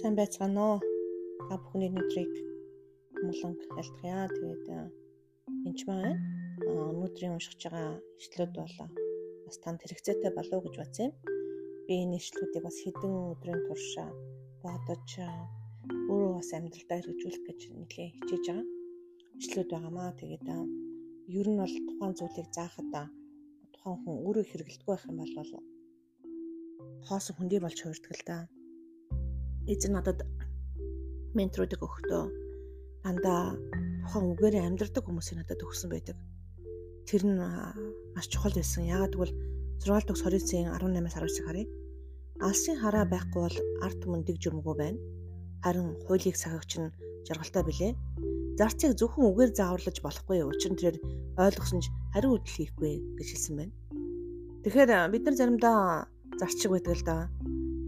сайн байцгаана уу? Та бүхний өдрийг муланг айлтгая. Тэгээд энэч маань өнөөдрийн уншиж байгаа ишлүүд бол бас танд хэрэгцээтэй болов уу гэж бодсон юм. Би энэ ишлүүдийг бас хэдэн өдрийн турш бодож өөрөө бас амьдралдаа хэрэгжүүлэх гэж нэлээд хичээж байгаа. Ишлүүд байгаамаа. Тэгээд ер нь бол тухайн зүйлийг заахад тухайн хүн өөрөө хэрэгэлдэггүй байх юм бол хоосон хүндий болж хувирдаг л да эзэн надад менторуудыг өгөхдөө дандаа тухайн үгээрээ амьдрдаг хүмүүсийг надад өгсөн байдаг. Тэр нь маш чухал байсан. Яагаад гэвэл 6 дахь сарын 18-аас 19-ыг харъя. Алсын хараа байхгүй бол арт түмэн дэг журмгүй байна. Харин хуулийг сахагч нь жаргалтай билээ. Зарцыг зөвхөн үгээр зааварлаж болохгүй. Учир нь тэрээр ойлгосон ч хариу үйлдэл хийхгүй гэж хэлсэн байна. Тэгэхээр бид нар заримдаа зарчиг байдаг л да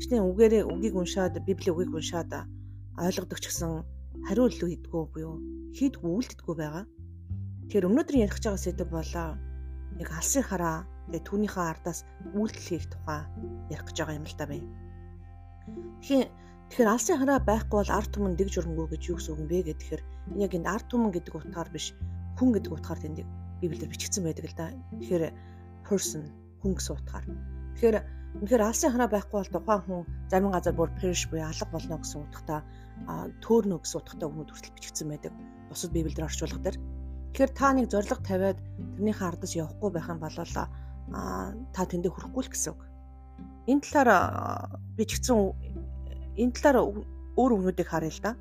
Хичнээн үгээрээ үгийг уншаад библийн үгийг уншаад ойлгодог ч гэсэн хариу илүү хийдгүү буюу хийдгүү үйлдэдгүү байгаа. Тэгэхээр өнөөдөр ярих байгаа сэдв болоо яг алсын хараа тэгээ түүнийхээ ардаас үйлдэл хийх тухай ярих гэж байгаа юм л да бай. Тэгэхээр тэгэхээр алсын хараа байхгүй бол арт түмэн дэг журмгүй гэж юу гэсэн үг юм бэ гэхээр яг энэ арт түмэн гэдэг утгаар биш хүн гэдэг утгаар тэнд библиэр бичигдсэн байдаг л да. Тэгэхээр person хүн гэсэн утгаар. Тэгэхээр Үнэхээр алсын ханаа байхгүй бол тухайн хүн зарим газар бүр perish буюу алга болно гэсэн утгатай төөрнө гэсэн утгатай өгнөд хүртэл бичигдсэн байдаг. Бусад библиэр орчуулга дээр. Тэгэхээр та нэг зориг тавиад тэрнийхээ ардаас явахгүй байх юм бол та тэндээ хүрэхгүй л гэсэн үг. Энэ талаар бичигдсэн энэ талаар өөр өгнүүдийг харъя л да.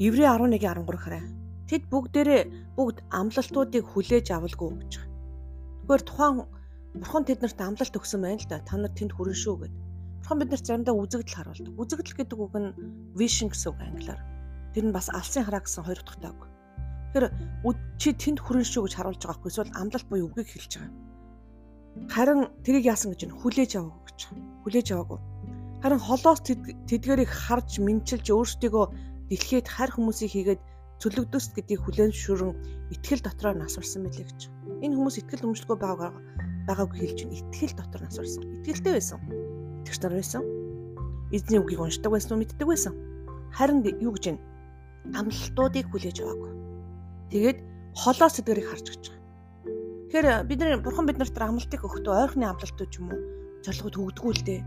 Еврей 11-13 хараа. Тэд бүгдээрээ бүгд амлалтуудыг хүлээж авалгүй гэж. Тэгвэл тухайн Бурхан тэднэрт амлалт өгсөн байна л да. Та нар тэнд хүрэн шүү гэд. Бурхан биднэрт заримдаа үзэгдэл харуулдаг. Үзэгдэл гэдэг үг нь vision гэсэн үг англиар. Тэр нь бас алсын хараа гэсэн хоёр утгатай үг. Тэгэхээр чи тэнд хүрэн шүү гэж харуулж байгаа хгүй эсвэл амлалт буюу үгийг хэлж байгаа. Харин тэрийг яасан гэж нь хүлээж аваагүй гэж. Хүлээж аваагүй. Харин холоос тэдгэрийг харж мэнчилж өөрсдийгөө дэлхийд хайр хүмүүсийг хийгээд цөлөгдөс гэдгийг хүлээн шүрэн итгэл дотроо насварсан мэлээ гэж. Энэ хүмүүс итгэл өмчлөгүй байгааг байгааг хэлж байна. Итгэл дотор нас орсон. Итгэлтэй байсан. Итгэж нар байсан. Эзний үгийг уншдаг байсан мэддэг байсан. Харин юу гэж байна? Амлалтуудыг хүлээж аваагүй. Тэгээд холоо сэдвэрийг харж гэж байгаа. Тэгэхээр бид нар бурхан биднэрт амлалтыг өгөхдөө ойрхны амлалтууд ч юм уу зорилгод хөгдгүү л дээ.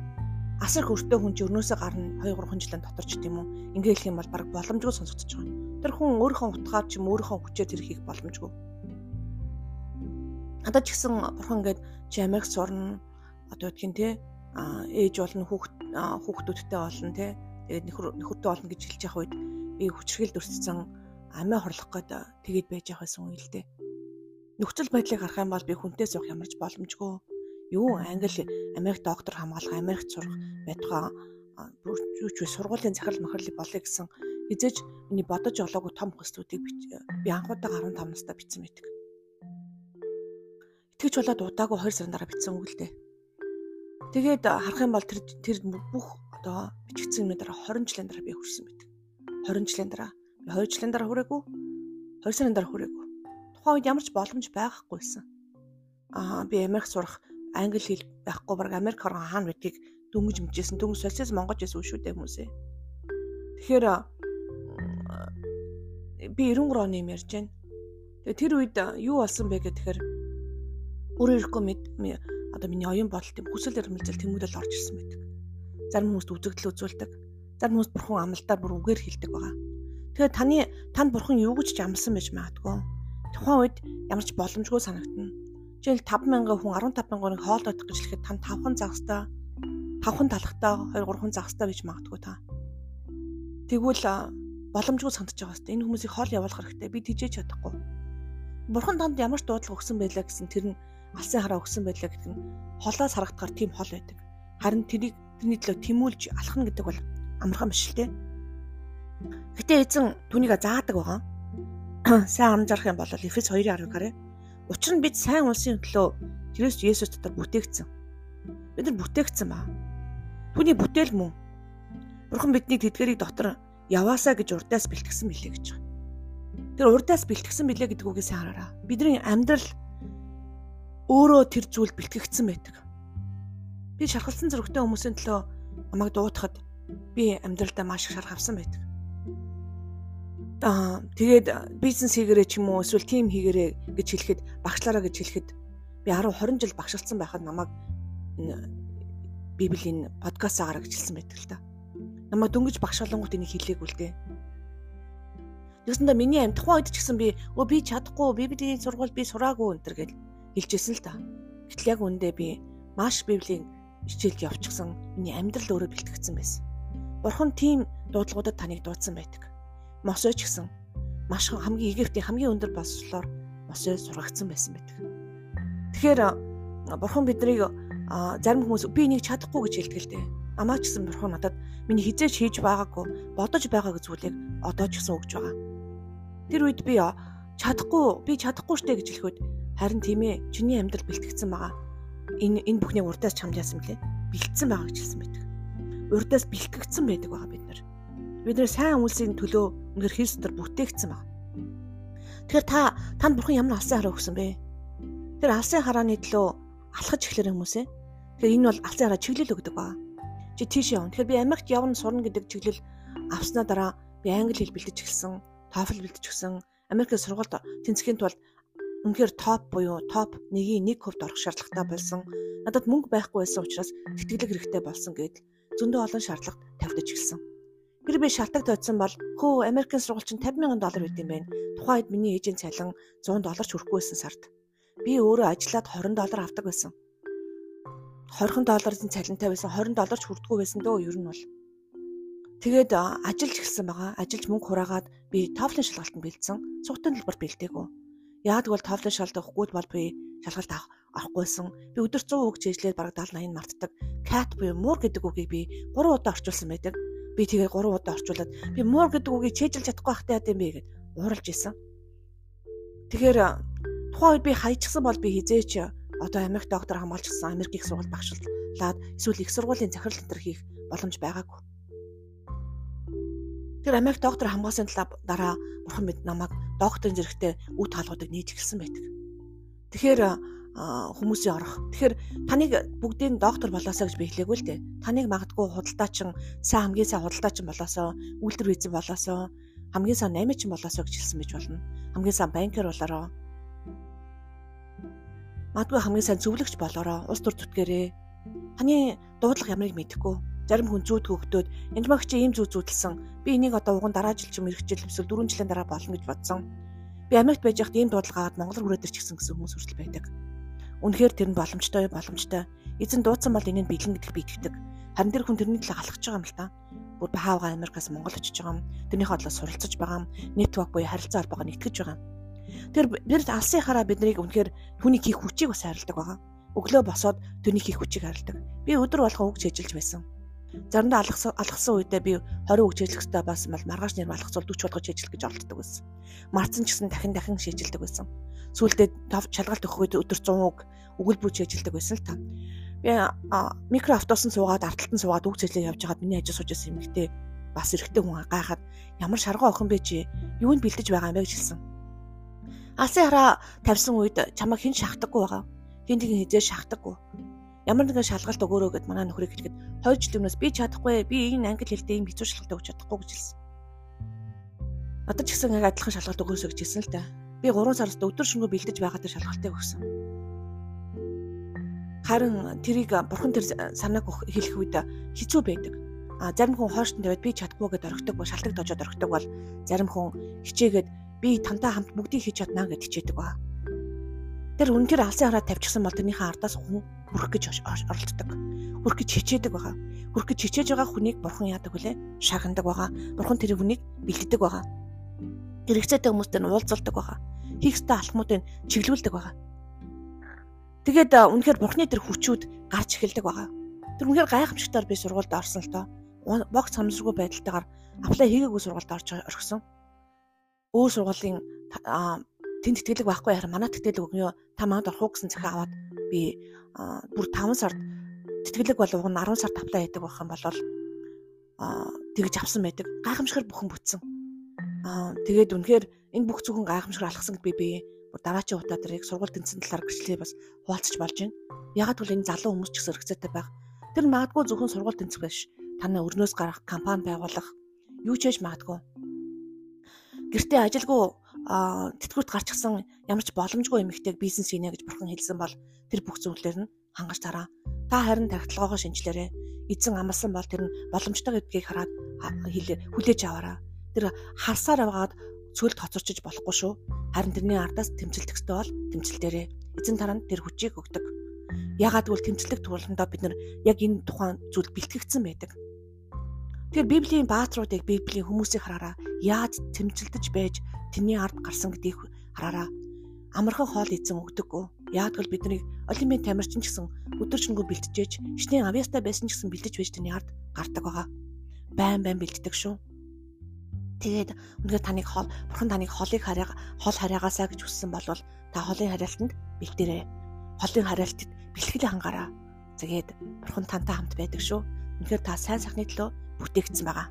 Асар хөртөө хүн чи өрнөөсөө гарна 2 3 жилийн дотор ч гэдэм үү. Ингээ хэлэх юм бол баг боломжгүй сонсогдож байгаа. Тэр хүн өөрийнхөө утгаар ч юм өөрийнхөө хүчээр тэр хийх боломжгүй надад ч гэсэн бурхан ингээд чи Америк сурна одоо үгэн те ээж болно хүүхд хүүхдүүдтэй болно те тэгээд нөхөр нөхөртэй болно гэж хэлж явах үед би хүчрхэл дүрцсэн амиа хорлох гээд тэгээд байж явах байсан үйл дээ. Нөхцөл байдлыг харах юм бол би хүнтэй суух ямарч боломжгүй. Юу англи Америк доктор хамгаалах Америк сурах байтугай юу ч сургуулийн захирал махарлыг болъё гэсэн хизээж миний бодож олоогүй том хөслүүдийг би анхудаа 15 настай бичсэн байдаг. Тэгж болоод удаагүй 2 сарын дараа бичсэн үг л дээ. Тэгээд харах юм бол тэр тэр бүх одоо бичигдсэн юмны дараа 20 жилийн дараа би хүрсэн байдаг. 20 жилийн дараа би 2 жилийн дараа хүрээгүй. 2 сарын дараа хүрээгүй. Тухайн үед ямар ч боломж байхгүйсэн. Аа би Америк сурах англи хэл байхгүй баг Америк орон хаана байдгийг дөнгөж мэдчихсэн. Дөнгөж солиос монгож байсан шүү дээ хүмүүсээ. Тэгэхээр би 93 оны юм ярьж байна. Тэгээ тэр үед юу болсон бэ гэхээр өөрөө ирэхгүй одоо миний оюун бодолт юм хүсэл эрмэлзэл тэмүүлэл орж ирсэн байдаг. Зарим хүмүүст үзэгдэл үзүүлдэг. Зарим хүмүүс бурхан амлалтаар бүр үгээр хэлдэг байгаа. Тэгэхээр таны танд бурхан юу гэж амласан байж магадгүй. Тухайн үед ямар ч боломжгүй санагдана. Жишээл 5000 хүн 15000-ыг хоол идэх гэж хэлэхэд тань 5хан загстай 5хан талхтай 2 3хан загстай гэж магадгүй та. Тэгвэл боломжгүй санагдаж байгаа хэвээр энэ хүмүүсийг хоол явуулах хэрэгтэй. Би тижээж чадахгүй. Бурхан танд ямар ч дуудлага өгсөн байлаа гэсэн тэр нь алсын хараа өгсөн байлаа гэдэг нь холоос харагдахаар тийм хол байдаг. Харин тэрийг тэрний төлөө тэмүүлж алхна гэдэг бол амархан биш л те. Гэтэ эзэн түүнийг заадаг байгаа. Сайн анзаарах юм бол Эфес 2:10 гараа. Учир нь бид сайн улсын төлөө Христ Есүс дотор бүтээгдсэн. Бид нар бүтээгдсэн ба. Түүний бүтээл мөн. Бурхан биднийг тэдгэрийг дотор яваасаа гэж урдаас бэлтгэсэн билээ гэж байгаа. Тэр урдаас бэлтгэсэн билээ гэдэг үгээс хараараа. Бидний амьдрал өөрөө тэр зүйл бэлтгэгдсэн байдаг. Би шархалсан зөрөгтэй хүмүүсийн төлөө намайг дуудахад би амьдралдаа маш их шарх авсан байдаг. Аа тэгээд бизнес хийгэрээ ч юм уу эсвэл тим хийгэрээ гэж хэлэхэд багшлаараа гэж хэлэхэд би 10 20 жил багшилсан байхад намайг библийн подкастаараа гэж хэлсэн байдаг л та. Намайг дөнгөж багш олонгууд энийг хэлээг үлдээ. Тэгсэндээ миний амь тухайн үед ч гэсэн би өө би чадахгүй библийн сургууль би сураагүй өнтер гэж хэлжсэн л та. Гэтэл яг үндэ би маш библийн хичээлд явчихсан миний амьдрал өөрөө бэлтгэгдсэн байсан. Бурхан тийм дуудлагуудад таныг дуудсан байдаг. Мосой ч гэсэн маш хамгийн Египтийн хамгийн өндөр болслоор мосой сургагдсан байсан байдаг. Тэгэхээр бурхан биднийг зарим хүмүүс би энийг чадахгүй гэж хэлдэг л дээ. Амаа ч гэсэн бурхан надад миний хизээч хийж байгаагүй бодож байгаа зүйлийг одоо ч гэсэн өгж байгаа. Тэр үед би чадахгүй би чадахгүй штэ гэж хэлэхэд харин тийм ээ чиний амьдрал бэлтгэгдсэн байгаа энэ энэ бүхнийг урдаас чамд яасан блэ? Бэлдсэн байгаа гэж хэлсэн байдаг. Урдаас бэлтгэгдсэн байдаг байгаа бид нар. Бид нэр сайн үйлсийн төлөө үнээр Христээр бүтээгдсэн байна. Тэгэхээр та танд бурхан ямар алсын хараа өгсөн бэ? Тэр алсын харааны төлөө алхаж эхлэх хүмүүсээ. Тэгэхээр энэ бол алсын хараа чиглэл өгдөг ба. Чи тийш явна. Тэгэхээр би Америкт явна сурна гэдэг чиглэл авснаа дараа би англи хэл бэлдэж эхэлсэн, TOEFL бэлдэж эхэлсэн. Америкт сургуульд тэнцэхийн тулд үнэхээр топ буюу топ 1-ийн 1 хувьд орох шаардлагатай болсон. Надад мөнгө байхгүй байсан учраас тэтгэлэг хэрэгтэй болсон гэд зөндөө олон шаардлага тавьдаж эхэлсэн. Тэр би шалтак тойдсон бол хөө Америкийн сургууль чинь 50 мянган доллар байт юм байна. Тухайн үед миний ээжийн цалин 100 доллар ч хүрэхгүй байсан сард. Би өөрөө ажиллаад 20 доллар авдаг байсан. 20 долларын цалинтай байсан 20 доллар ч хүрдэггүй байсан дөө ер нь бол. Тэгээд ажиллаж эхэлсэн байгаа. Ажиллаж мөнгө хураагаад би TOEFL-ын шалгалтанд бэлдсэн. Цугтын төлбөр бэлдээгүү. Яг тэгвэл товлон шалд авахгүй бол би шалгалт авахгүйсэн. Би өдөр 100 үг чийжлээд бараг 70 80 мартдаг. Cat буюу муур гэдэг үгийг би 3 удаа орчуулсан байдаг. Би тэгээ 3 удаа орчуулад би муур гэдэг үгийг чийжилж чадахгүй хахтай яа гэм бэ гэд ууралж исэн. Тэгэхээр тухайн үед би хайчихсан бол би хизээч одоо Америк доктор хамгаалчихсан Америк их сургууль багшлаад эсвэл их сургуулийн захирал энэ хийх боломж байгаагүй. Тэр Америк доктор хамгаалсан дараа бурхан мэд намайг докторын зэрэгтэй үе таалгуудыг нээж эхэлсэн байдаг. Тэгэхээр хүмүүсийн орох. Тэгэхээр таныг бүгдийг доктор болоосоо гэж би хэлээгүй л дээ. Таныг магадгүй худалдаачин, сайн хамгийн сайн худалдаачин болоосоо, үйлдвэр эзэн болоосоо, хамгийн сайн наймаачин болоосоо гэж хэлсэн байж болно. Хамгийн сайн банкер болоороо. Магадгүй хамгийн сайн зөвлөгч болоороо, улс төр зүтгэрээ. Таны дуудлага ямарыг мэдэхгүй зарим хүн зүүд хөгтөөд энэ магч ийм зүү зүүдэлсэн. Би энийг одоо уган дараа жил ч юм эргэжил эсвэл 4 жилийн дараа болно гэж бодсон. Би Америкт байж хахад ийм дуудлагаад Монгол хүрээд ирчихсэн гэсэн хүмүүс хүртэл байдаг. Үнэхээр тэр нь боломжтой боломжтой. Эзэн дуудсан бол энийг бэлэн гэдэх би итгэдэг. Харин тэр хүн тэрний талаа алхаж байгаа юм л та. Бүр баавга Америкаас Монгол очиж байгаа юм. Тэрнийхээ бодлоо суралцж байгаа юм. Нэтворк буюу харилцаа холбоогоо нэгтгэж байгаа юм. Тэр бид алсын хараа биднийг үнэхээр хүний хийх хүчийг бас хайрладаг байгаа. Өглөө босоод тэрний хийх хүчийг хайрладаг. Би өдөр болгон үг чэжилж байсан. Заримдаа алгасан алгасан үедээ би 20 үг чийжлэх хэрэгтэй байсан бол маргааш нэр алгацвал 40 болгож чийжлэх гэж оролддог байсан. Марцсан ч гэсэн дахин дахин шийжилдэг байсан. Сүүлдээ тав чалгалт өгөхөд өдөр 100 үг өгүүлбэр чийжилдэг байсан л та. Би микро автобусан суугаад арталтан суугаад үг чийжлээ явж хагаад миний ажил сууж байсан юм ихтэй бас эрэгтэй хүн гайхаад ямар шаргоо охин бэ чи юунд бэлдэж байгаа юм бэ гэж хэлсэн. Алсын хараа тавьсан үед чамайг хэн шахтаггүй байгаа. Хин тэгин хизээ шахтаггүй ямар нэгэн шалгалт өгөөрөө гэд манай нөхрийг хэлэхэд 2 жилийн өмнөөс би чадахгүй би энэ англи хэлтэй юм хэцүү шалгалт өгч чадахгүй гэж хэлсэн. Одоо ч гэсэн яг адилхан шалгалт өгөөсөө гэж хэлсэн л та. Би 3 сараас өдөр шөнөгүй бэлдэж байгаа тэр шалгалтыг өгсөн. Харин тэрийг бурхан тэр санааг хэлэх үед хэцүү байдаг. А зарим хүн хойштон тавиад би чадахгүй гэдээ орхидог бол шалтгаан дожоод орхидог бол зарим хүн хичээгээд би тантай хамт бүгдийг хийж чаднаа гэж хичээдэг ба. Тэр үнээр алсын хараа тавьчихсан бол тэрнийхээ ардаас хүн хүрх гэж оролддог. Хүрх гэж хичээдэг байгаа. Хүрх гэж хичээж байгаа хүнийг бурхан яадаг вүлээ? Шахандаг байгаа. Бурхан тэр хүнийг бэлддэг байгаа. Хэрэгцээтэй хүмүүстэй нь уулзалдаг байгаа. Хийхстэй алхмуудыг чиглүүлдэг байгаа. Тэгээд үнэхээр бурхны тэр хүчүүд гарч эхэлдэг байгаа. Тэр үнэхээр гайхамшигтаар би сургуульд орсон л доо. Богц самсргүй байдалтайгаар аплай хийгээгүй сургуульд орж орхисон. Өөр сургуулийн тэнд тэтгэлэг байхгүй харин манай тэтгэлэг өгнө та манд орох гэсэн захиа аваад би бүр 5 сард тэтгэлэг бол уг нь 10 сард тавтаа яадаг байх юм бол тэгж авсан байдаг. Гайхамшигэр бүхэн бүтсэн. Тэгээд үнэхээр энэ бүх зөвхөн гайхамшигэр алхсан гэд би би дараачийн удаа тэрийг сургууль тэнцэн талаар гэрчлээ бас хуваалцаж болж байна. Ягаад гэвэл энэ залуу хүмүүс ч гэсэн хэрэгцээтэй байх. Тэр магадгүй зөвхөн сургууль тэнцэх биш. танаа өрнөөс гарах компани байгуулах юу ч хийж магадгүй. Гэртээ ажилгүй тэтгэврт гарчихсан ямар ч боломжгүй эмэгтэйг бизнес хийнэ гэж бурхан хэлсэн бол тэр бүх зүйлээр нь хангаж тараа. Та харин тагтлагоогоо шинжилээрэй. Эзэн амласан бол тэр нь боломжтой гэдгийг хараад хүлээж аваарай. Тэр харсаар аваад цөлд хоцорчиж болохгүй шүү. Харин тэрний ардаас тэмцэлт өстэй бол тэмцэлдээрээ эзэн таранд тэр хүчийг өгдөг. Ягаад гэвэл тэмцэлэг тууландаа бид нар яг энэ тухайн зүйл бэлтгэгдсэн байдаг. Тэгэхээр Библийн баатруудыг Библийн хүмүүсийг хараараа яаж тэмцэлдэж байж тэрний ард гарсан гэдгийг хараараа амархан хоол эзэн өгдөггүй. Яг л бидний олимпийн тамирчин ч гэсэн өдөржингөө бэлтжээж шнийн авьяастай байсан ч гэсэн бэлдэж байж тэрний ард гардаг байгаа. Байн байн бэлддэг шүү. Тэгээд үнэхээр таныг хол бурхан таныг холыг хараа хол хараагаасаа гэж хүссэн бол та холын хариалтанд бэлдээрэй. Холын хариалтад бэлтгэл хангаараа. Тэгээд бурхан тантай хамт байдаг шүү. Үнэхээр та сайн сайхны төлөө бүтээгдсэн байгаа.